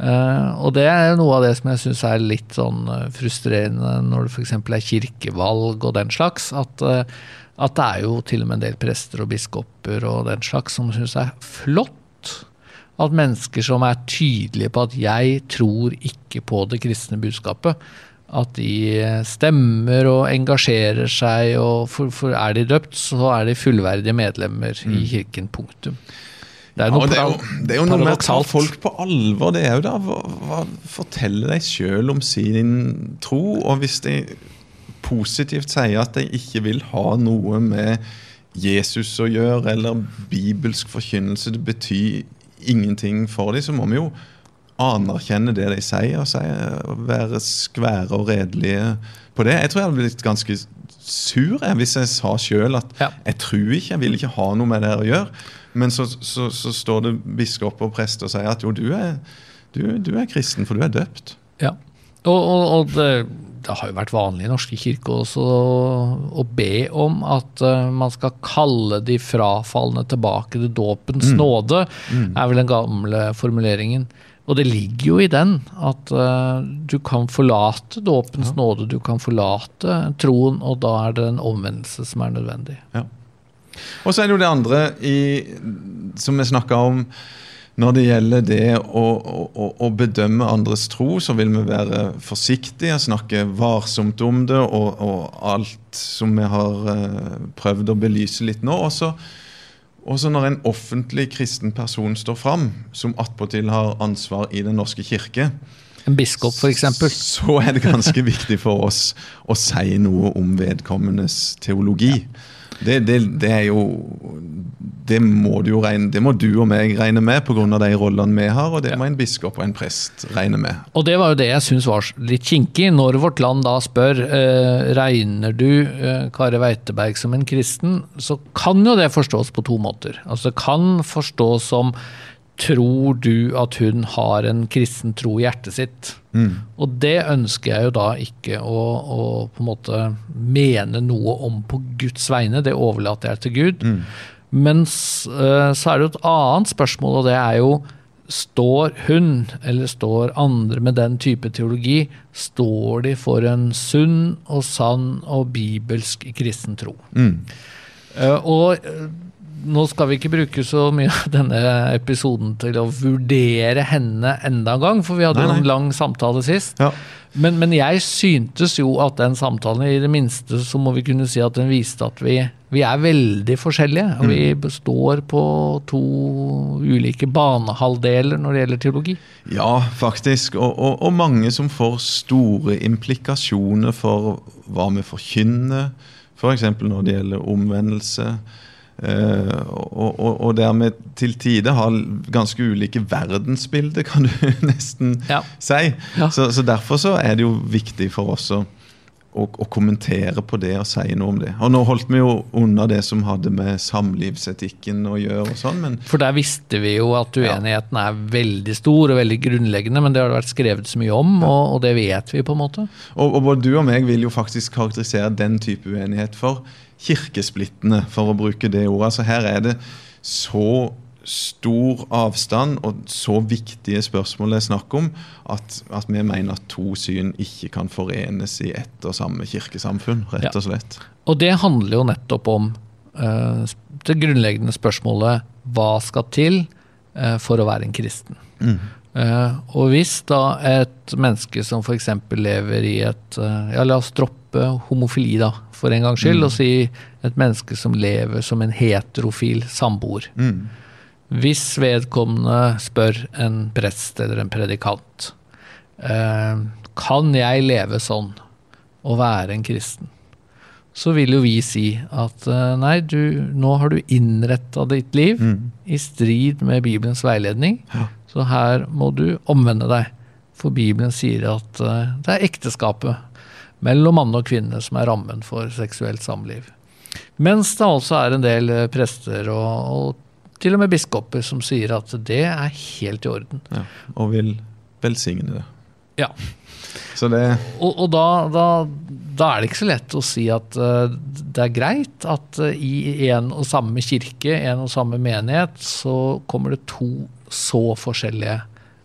Uh, og det er noe av det som jeg syns er litt sånn uh, frustrerende når det f.eks. er kirkevalg og den slags. At, uh, at, det er jo til og med en del prester og biskoper og den slags som syns det er flott at mennesker som er tydelige på at 'jeg tror ikke på det kristne budskapet', at de stemmer og engasjerer seg, og for, for er de døpt, så er de fullverdige medlemmer mm. i kirken. Punktum. Det er, ja, det er, jo, det er jo noe med å ta folk på alvor. Det er jo da hva, hva, Fortelle deg sjøl om sin tro. Og hvis de positivt sier at de ikke vil ha noe med Jesus å gjøre, eller bibelsk forkynnelse, det betyr ingenting for dem, så må vi jo anerkjenne det de sier, og være skvære og redelige på det. Jeg tror jeg hadde blitt ganske sur jeg, hvis jeg sa sjøl at ja. jeg tror ikke, jeg vil ikke ha noe med det å gjøre. Men så, så, så står det biskop og prest og sier at jo, du er, du, du er kristen, for du er døpt. Ja, og, og, og det, det, har jo vært vanlig i norske kirker også å be om at uh, man skal kalle de frafalne tilbake til dåpens mm. nåde, mm. er vel den gamle formuleringen. Og det ligger jo i den at uh, du kan forlate dåpens ja. nåde, du kan forlate troen, og da er det en omvendelse som er nødvendig. Ja. Og så er det jo det andre i, som vi snakka om. Når det gjelder det å, å, å, bedømme andres tro, så vil vi være forsiktige, snakke varsomt om det og, og alt som vi har uh, prøvd å belyse litt nå. Også, også når en offentlig kristen person står fram, som attpåtil har ansvar i Den norske kirke, en biskop f.eks. Så er det ganske viktig for oss å si noe om vedkommendes teologi. Ja. Det, det, det, er jo det må, du jo regne, det må du og meg regne med pga. de rollene vi har, og det må en biskop og en prest regne med. Og Det var jo det jeg syns var litt kinkig. Når Vårt Land da spør eh, regner du eh, Kari Weiteberg som en kristen, så kan jo det forstås på to måter. Altså Det kan forstås som tror du at hun har en kristen tro i hjertet sitt? Mm. Og det ønsker jeg jo da ikke å, å, på en måte mene noe om på Guds vegne, det overlater jeg til Gud. Mm. Men uh, så er det jo et annet spørsmål, og det er jo Står hun, eller står andre med den type teologi, står de for en sunn og sann og bibelsk kristen tro? Mm. Uh, og nå skal vi ikke bruke så mye av denne episoden til å vurdere henne enda en gang, for vi hadde jo en lang samtale sist. Ja. Men, men, jeg syntes jo at den samtalen, i det minste så må vi kunne si at den viste at vi, vi er veldig forskjellige. Og mm. vi består på to ulike banehalvdeler når det gjelder teologi. Ja, faktisk. Og, og, og mange som får store implikasjoner for hva vi forkynner. F.eks. For når det gjelder omvendelse. Uh, og, og, og, dermed til tider har ganske ulike verdensbilder, kan du <laughs> nesten ja. si. Ja. Så, så, Derfor så er det jo viktig for oss å, å, å, kommentere på det og si noe om det. Og Nå holdt vi jo unna det som hadde med samlivsetikken å gjøre. og sånn, men... For der visste vi jo at uenigheten ja. er veldig stor og veldig grunnleggende, men det har det vært skrevet så mye om, og, og, det vet vi på en måte. Og både du og meg vil jo faktisk karakterisere den type uenighet for kirkesplittende, for å bruke det ordet. Så her er det så stor avstand og så viktige spørsmål det er snakk om, at, at, vi mener at to syn ikke kan forenes i ett og samme kirkesamfunn. rett og slett. Ja. Og det handler jo nettopp om uh, det grunnleggende spørsmålet hva skal til uh, for å være en kristen? Mm. Uh, og hvis da et menneske som f.eks. lever i et Ja, la oss droppe homofili, da, for en gangs skyld, mm. og si et menneske som lever som en heterofil samboer. Mm. Hvis vedkommende spør en prest eller en predikant eh, kan jeg leve sånn og være en kristen, så vil jo vi si at eh, nei, du, nå har du innretta ditt liv mm. i strid med Bibelens veiledning, ja. Så her må du omvende deg. For Bibelen sier at eh, det er ekteskapet mellom mann og kvinne som er rammen for seksuelt samliv. Mens det altså er en del eh, prester og, og til og med biskoper som sier at det er helt i orden. Ja, og vil velsigne det. Ja. Det og, og da, da, da, er det ikke så lett å si at uh, det er greit at uh, i en og samme kirke, en og samme menighet, så kommer det to så forskjellige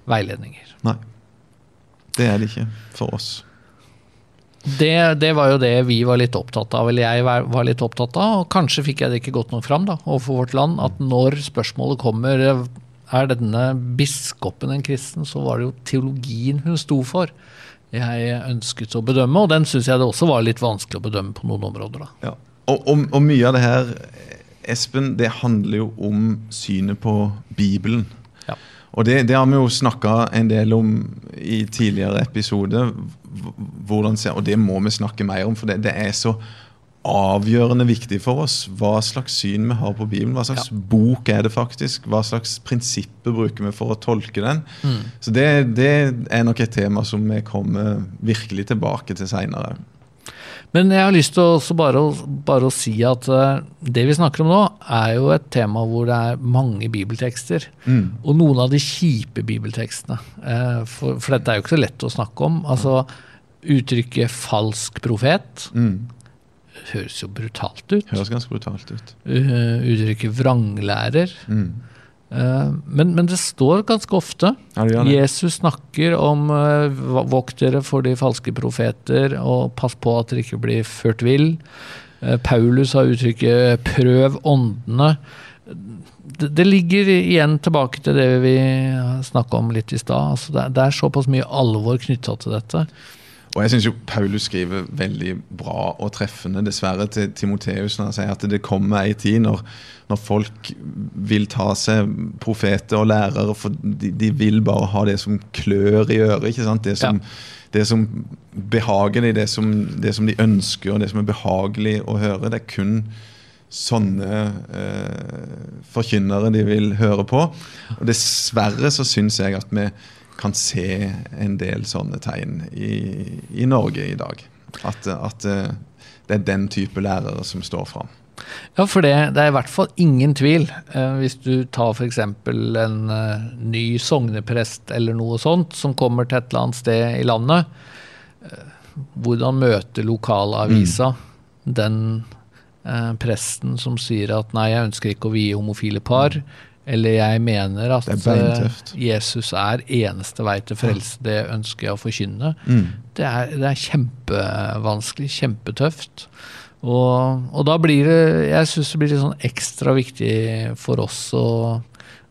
veiledninger. Nei. Det er det ikke for oss. Det, det, var jo det vi var litt opptatt av, eller jeg var litt opptatt av. Og kanskje fikk jeg det ikke godt nok fram da, overfor vårt land. At når spørsmålet kommer er denne biskopen en kristen, så var det jo teologien hun sto for. Jeg ønsket å bedømme, og den syns jeg det også var litt vanskelig å bedømme på noen områder. da. Ja. Og, og, og mye av det her, Espen, det handler jo om synet på Bibelen. Og det, det, har vi jo snakka en del om i tidligere episoder. Og det må vi snakke mer om, for det, det, er så avgjørende viktig for oss hva slags syn vi har på Bibelen. Hva slags ja. bok er det faktisk? Hva slags prinsipper bruker vi for å tolke den? Mm. Så det, det, er nok et tema som vi kommer virkelig tilbake til seinere. Men jeg har lyst til også bare, bare, å si at uh, det vi snakker om nå, er jo et tema hvor det er mange bibeltekster. Mm. Og noen av de kjipe bibeltekstene. Uh, for, for, dette er jo ikke så lett å snakke om. Altså uttrykket 'falsk profet'. Mm. Høres jo brutalt ut. Høres ganske brutalt ut. Uh, uttrykket 'vranglærer'. Mm. Eh, men, men, det står ganske ofte. Jesus snakker om uh, vokt dere for de falske profeter, og pass på at dere ikke blir ført vill. Uh, Paulus har uttrykket 'prøv åndene'. Det, det, ligger igjen tilbake til det vi snakka om litt i stad. Altså det, det, er såpass mye alvor knytta til dette. Og jeg syns Paulus skriver veldig bra og treffende, dessverre, til Timoteus når han sier at det kommer ei tid når, når, folk vil ta seg profeter og lærere, for de, de, vil bare ha det som klør i øret. ikke sant? Det som, ja. det som behager dem, det som, det som de ønsker, og det som er behagelig å høre. Det er kun sånne eh, forkynnere de vil høre på. Og Dessverre så syns jeg at vi kan se en del sånne tegn i, i Norge i dag. At, at, eh, det er den type lærere som står fram. Ja, for det, det, er i hvert fall ingen tvil. Eh, hvis du tar f.eks. en eh, ny sogneprest eller noe sånt, som kommer til et eller annet sted i landet. Hvordan møter lokalavisa mm. den eh, presten som sier at nei, jeg ønsker ikke å vie homofile par. Mm. Eller jeg mener at er eh, Jesus er eneste vei til frelse. Det ønsker jeg å forkynne. Mm. Det, er, det, er, kjempevanskelig, kjempetøft. Og, og, da blir det Jeg syns det blir litt sånn ekstra viktig for oss å,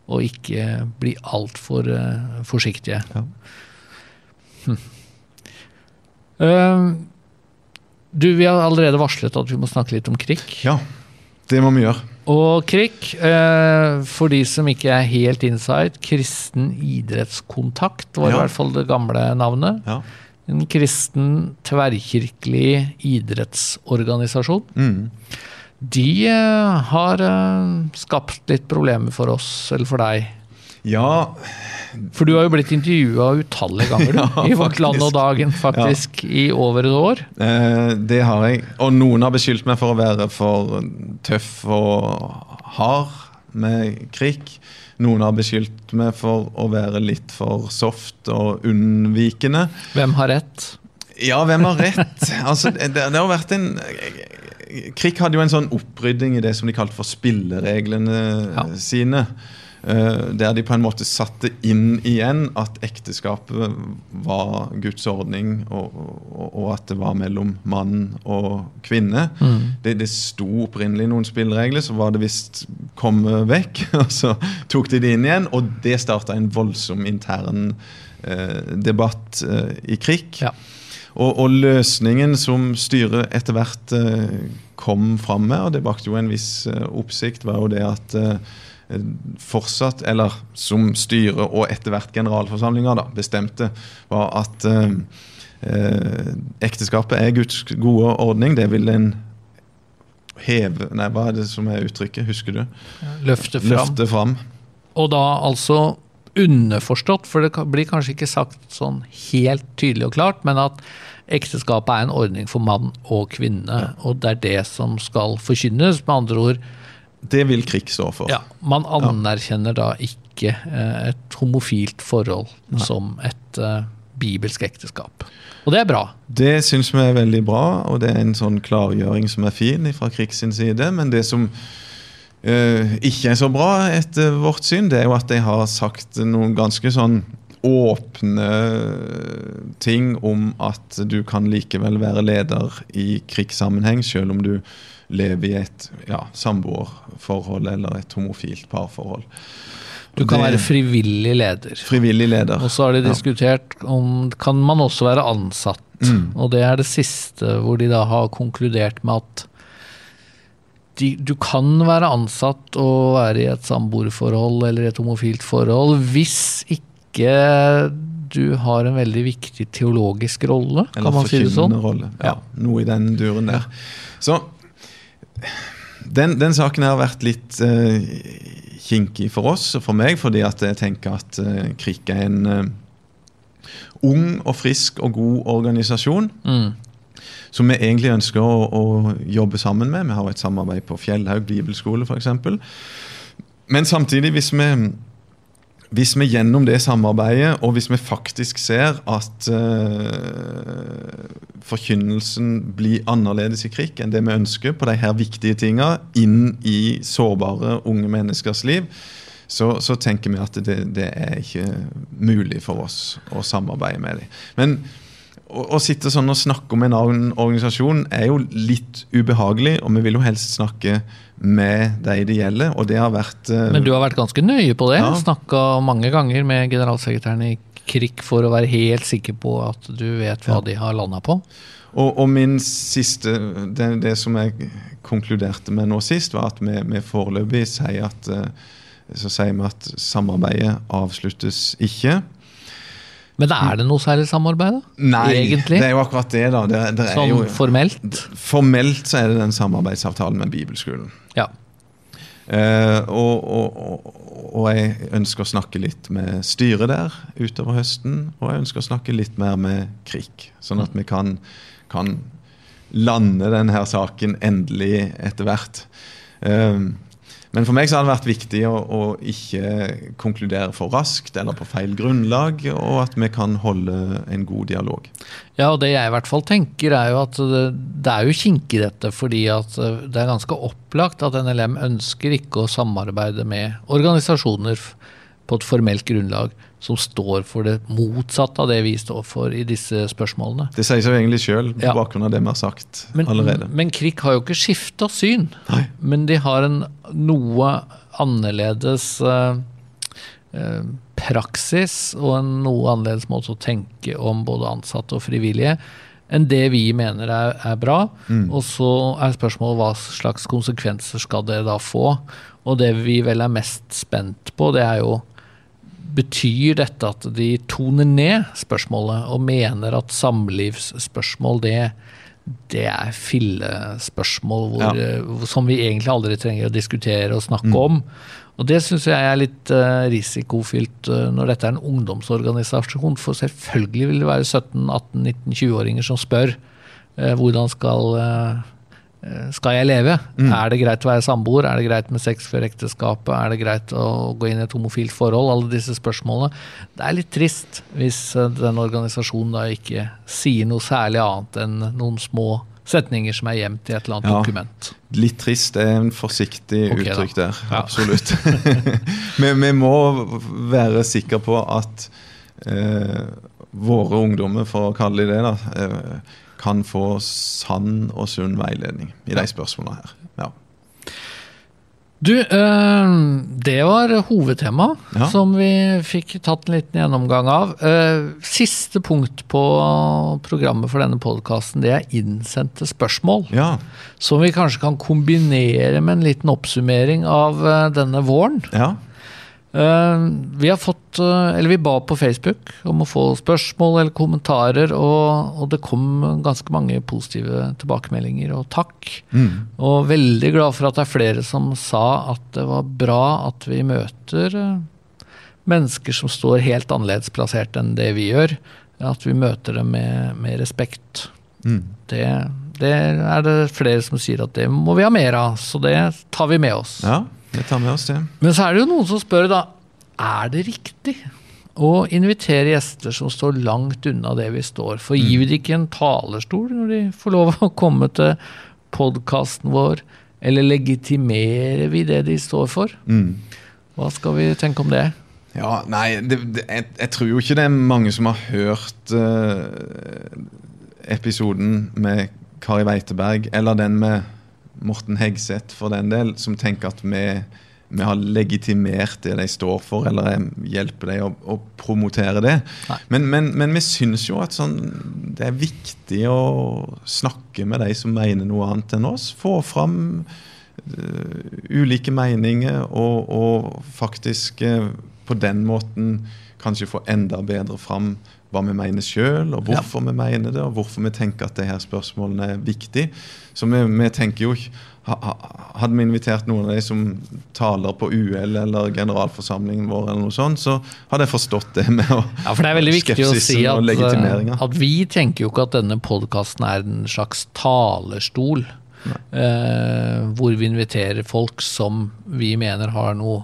å ikke bli altfor uh, forsiktige. Ja. Hm. Uh, du, vi har allerede varslet at vi må snakke litt om krig. Ja, det må vi gjøre. Og KRIK, eh, for de som ikke er helt inside, Kristen idrettskontakt var ja. i hvert fall det gamle navnet. Ja. En kristen tverrkirkelig idrettsorganisasjon. Mm. De eh, har eh, skapt litt problemer for oss, eller for deg. Ja, for du har jo blitt intervjua utallige ganger <laughs> ja, i Vårt Land og Dagen, faktisk, ja. i over et år. Eh, det har jeg. Og noen har beskyldt meg for å være for tøff og hard med krig. Noen har beskyldt meg for å være litt for soft og unnvikende. Hvem har rett? Ja, hvem har rett? <laughs> altså, det, det har vært en Krik hadde jo en sånn opprydding i det som de kalte for spillereglene ja. sine. Eh, der de på en måte satte inn igjen at ekteskapet var Guds ordning, og, og, og at det var mellom mann og kvinne. Mm. Det, det sto opprinnelig noen spilleregler, så var det visst kommet vekk. <laughs> Og så tok de det inn igjen, og det starta en voldsom intern eh, debatt eh, i krig. Ja. Og, og, løsningen som styret etter hvert eh, kom fram med, og det bakte jo en viss eh, oppsikt, var jo det at eh, fortsatt, eller som styret og etter hvert generalforsamlinga bestemte, var at eh, eh, ekteskapet er Guds gode ordning. Det vil en heve Nei, hva er det som er uttrykket? Husker du? Løfte fram. Løfte fram. Og da altså underforstått, for det blir kanskje ikke sagt sånn helt tydelig og klart, men at ekteskapet er en ordning for mann og kvinne, ja. og det er det som skal forkynnes. Med andre ord, Det vil krig stå for. Ja, Man anerkjenner da ikke eh, et homofilt forhold Nei. som et uh, bibelsk ekteskap. Og det er bra. Det syns vi er veldig bra, og det er en sånn klargjøring som er fin fra Krig side. Men det som uh, ikke er så bra etter vårt syn, det er jo at de har sagt noen ganske sånn åpne ting om at du kan likevel være leder i krigssammenheng, selv om du lever i et ja, samboerforhold eller et homofilt parforhold. Du kan det, være frivillig leder. Frivillig leder. Og så har de diskutert om kan man også være ansatt. Mm. Og det er det siste hvor de da har konkludert med at de, du kan være ansatt og være i et samboerforhold eller et homofilt forhold hvis ikke du har en veldig viktig teologisk rolle. Kan man si det sånn? rolle. Ja, ja, Noe i den duren der. Så den, den saken har vært litt uh, kinkig for oss og for meg, fordi at jeg tenker at uh, KRIK er en uh, ung og frisk og god organisasjon. Mm. Som vi egentlig ønsker å, å, jobbe sammen med. Vi har et samarbeid på Fjellhaug bibelskole f.eks. Men samtidig, hvis vi hvis vi gjennom det samarbeidet, og hvis vi faktisk ser at uh, forkynnelsen blir annerledes i krig enn det vi ønsker på de her viktige tinga inn i sårbare unge menneskers liv, så, så tenker vi at det, det, er ikke mulig for oss å samarbeide med dem. Men å, sitte sånn og snakke om en annen organisasjon er jo litt ubehagelig, og vi vil jo helst snakke med de det gjelder. og det har vært... Uh, Men du har vært ganske nøye på det? Ja. Snakka mange ganger med generalsekretæren i KRIK for å være helt sikker på at du vet hva ja. de har landa på? Og, og, min siste, det, det, som jeg konkluderte med nå sist, var at vi, vi foreløpig sier at, uh, så sier vi at samarbeidet avsluttes ikke. Men er det noe særlig samarbeid, da? Nei, Egentlig? det er jo akkurat det. da. Det, det Som jo, formelt? Formelt så er det den samarbeidsavtalen med Bibelskolen. Ja. Eh, og, og, og, jeg ønsker å snakke litt med styret der utover høsten. Og jeg ønsker å snakke litt mer med KRIK, sånn at vi kan, kan lande denne saken endelig etter hvert. Eh, men for meg så har det vært viktig å, å, ikke konkludere for raskt eller på feil grunnlag, og at vi kan holde en god dialog. Ja, og det jeg i hvert fall tenker er jo at det, det er jo kinkig dette, fordi at eh, det er ganske opplagt at NLM ønsker ikke å samarbeide med organisasjoner på et formelt grunnlag som står for det motsatte av det vi står for i disse spørsmålene. Det sier seg jo egentlig sjøl, på ja. bakgrunn av det vi har sagt men, allerede. Men KRIK har jo ikke skifta syn. Nei. Men de har en noe annerledes uh, uh, praksis og en noe annerledes måte å tenke om både ansatte og frivillige enn det vi mener er, er bra. Mm. Og så er spørsmålet hva slags konsekvenser skal det da få. Og det vi vel er mest spent på, det er jo Betyr dette at de toner ned spørsmålet og mener at samlivsspørsmål det, det er fillespørsmål hvor, ja. Eh, som vi egentlig aldri trenger å diskutere og snakke mm. om? Og Det syns jeg er litt uh, risikofylt uh, når dette er en ungdomsorganisasjon. For selvfølgelig vil det være 17-18-19-20-åringer som spør uh, hvordan skal Eh, skal jeg leve? Mm. Er det greit å være samboer? Er det greit med sex før ekteskapet? Er det greit å gå inn i et homofilt forhold? Alle disse spørsmålene. Det er litt trist hvis eh, den organisasjonen da ikke sier noe særlig annet enn noen små setninger som er gjemt i et eller annet ja, dokument. Litt trist er en forsiktig okay, uttrykk da. der. Ja. Absolutt. <laughs> Men vi må være sikre på at eh, våre ungdommer, for å kalle dem det, da, eh, kan få sann og sunn veiledning i de spørsmålene her. Ja. Du, øh, det var hovedtema ja. som vi fikk tatt en liten gjennomgang av. Uh, siste punkt på programmet for denne podkasten, det er innsendte spørsmål. Ja. Som vi kanskje kan kombinere med en liten oppsummering av uh, denne våren. Ja. Eh, vi har fått, eh, eller vi ba på Facebook om å få spørsmål eller kommentarer, og, og det kom ganske mange positive tilbakemeldinger og takk. Mm. Og veldig glad for at det er flere som sa at det var bra at vi møter eh, mennesker som står helt annerledes plassert enn det vi gjør. At vi møter dem med, med respekt. Mm. Det, det er det flere som sier at det må vi ha mer av, så det tar vi med oss. Ja, vi tar med oss det. Men så er det jo noen som spør da, er det riktig å invitere gjester som står langt unna det vi står for? Gir vi dem ikke en talerstol når de får lov å komme til podkasten vår? Eller legitimerer vi det de står for? Mm. Hva skal vi tenke om det? Ja, nei, det, det, jeg, jeg, tror jo ikke det er mange som har hørt uh, episoden med Kari Weiteberg, eller den med Morten Hegseth for den del, som tenker at vi, vi har legitimert det de står for, eller hjelper dem å, å promotere det. Men, men, men, vi syns jo at sånn, det er viktig å snakke med de som mener noe annet enn oss. Få fram uh, ulike meninger og, og faktisk uh, på den måten kanskje få enda bedre fram hva vi mener sjøl, og hvorfor ja. vi mener det, og hvorfor vi tenker at disse spørsmålene er viktige. Så vi, vi tenker jo ikke Hadde vi invitert noen av de som taler på UL eller generalforsamlingen vår, eller noe sånt, så hadde jeg forstått det med å Ja, for det er veldig viktig å si at, at vi tenker jo ikke at denne podkasten er en slags talerstol. Eh, hvor vi inviterer folk som vi mener har noe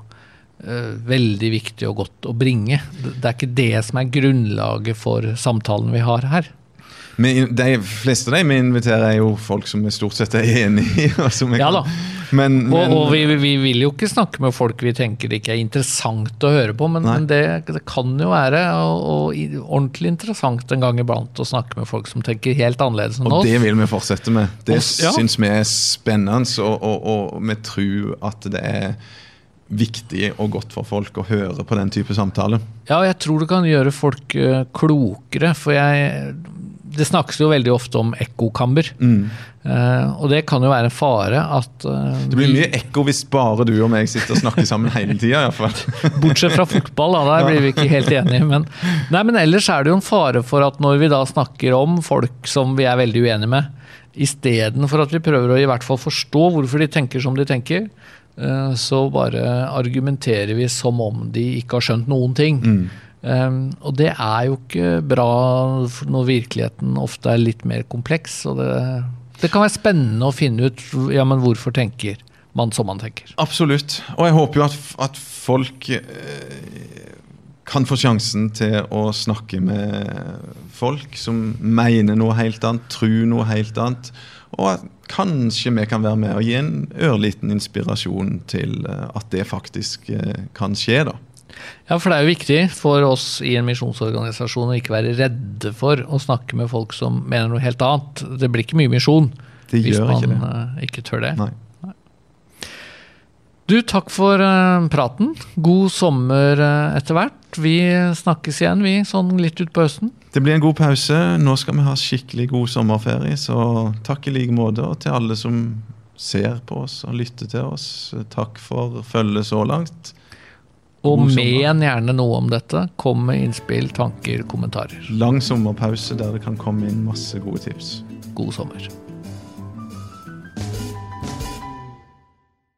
veldig viktig og godt å bringe. Det er ikke det som er grunnlaget for samtalen vi har her. Men de fleste av dem vi inviterer, er jo folk som vi stort sett er enig i. <laughs> ja da. Men, men, og, og vi, vi, vil jo ikke snakke med folk vi tenker det ikke er interessant å høre på, men, men det, det, kan jo være og, og, ordentlig interessant en gang iblant å snakke med folk som tenker helt annerledes enn oss. Og det vil vi fortsette med. Det ja. syns vi er spennende, og, og vi tror at det er viktig og godt for folk å høre på den type samtale. Ja, jeg tror det kan gjøre folk uh, klokere. For jeg Det snakkes jo veldig ofte om ekkokammer. Mm. Uh, og det kan jo være en fare at uh, Det blir mye ekko hvis bare du og meg sitter og snakker sammen hele tida. <laughs> Bortsett fra fotball, da. Der blir vi ikke helt enige. Men, nei, men ellers er det jo en fare for at når vi da snakker om folk som vi er veldig uenige med, istedenfor at vi prøver å i hvert fall forstå hvorfor de tenker som de tenker, Eh, så bare argumenterer vi som om de ikke har skjønt noen ting. Mm. Um, og det er jo ikke bra når virkeligheten ofte er litt mer kompleks. Og det, det kan være spennende å finne ut ja, men hvorfor tenker man som man tenker. Absolutt. Og jeg håper jo at, at folk eh, kan få sjansen til å snakke med folk som mener noe helt annet, tror noe helt annet. Og at kanskje vi kan være med og gi en ørliten inspirasjon til eh, at det faktisk eh, kan skje. da. Ja, for det er jo viktig for oss i en misjonsorganisasjon å ikke være redde for å snakke med folk som mener noe helt annet. Det blir ikke mye misjon hvis man ikke, eh, ikke, tør det. Nei. Du, takk for praten. God sommer etter hvert. Vi snakkes igjen, vi, sånn litt utpå høsten. Det blir en god pause. Nå skal vi ha skikkelig god sommerferie. Så takk i like måte. Og til alle som ser på oss og lytter til oss, takk for følget så langt. Og men gjerne noe om dette. Kom med innspill, tanker, kommentarer. Lang sommerpause der det kan komme inn masse gode tips. God sommer.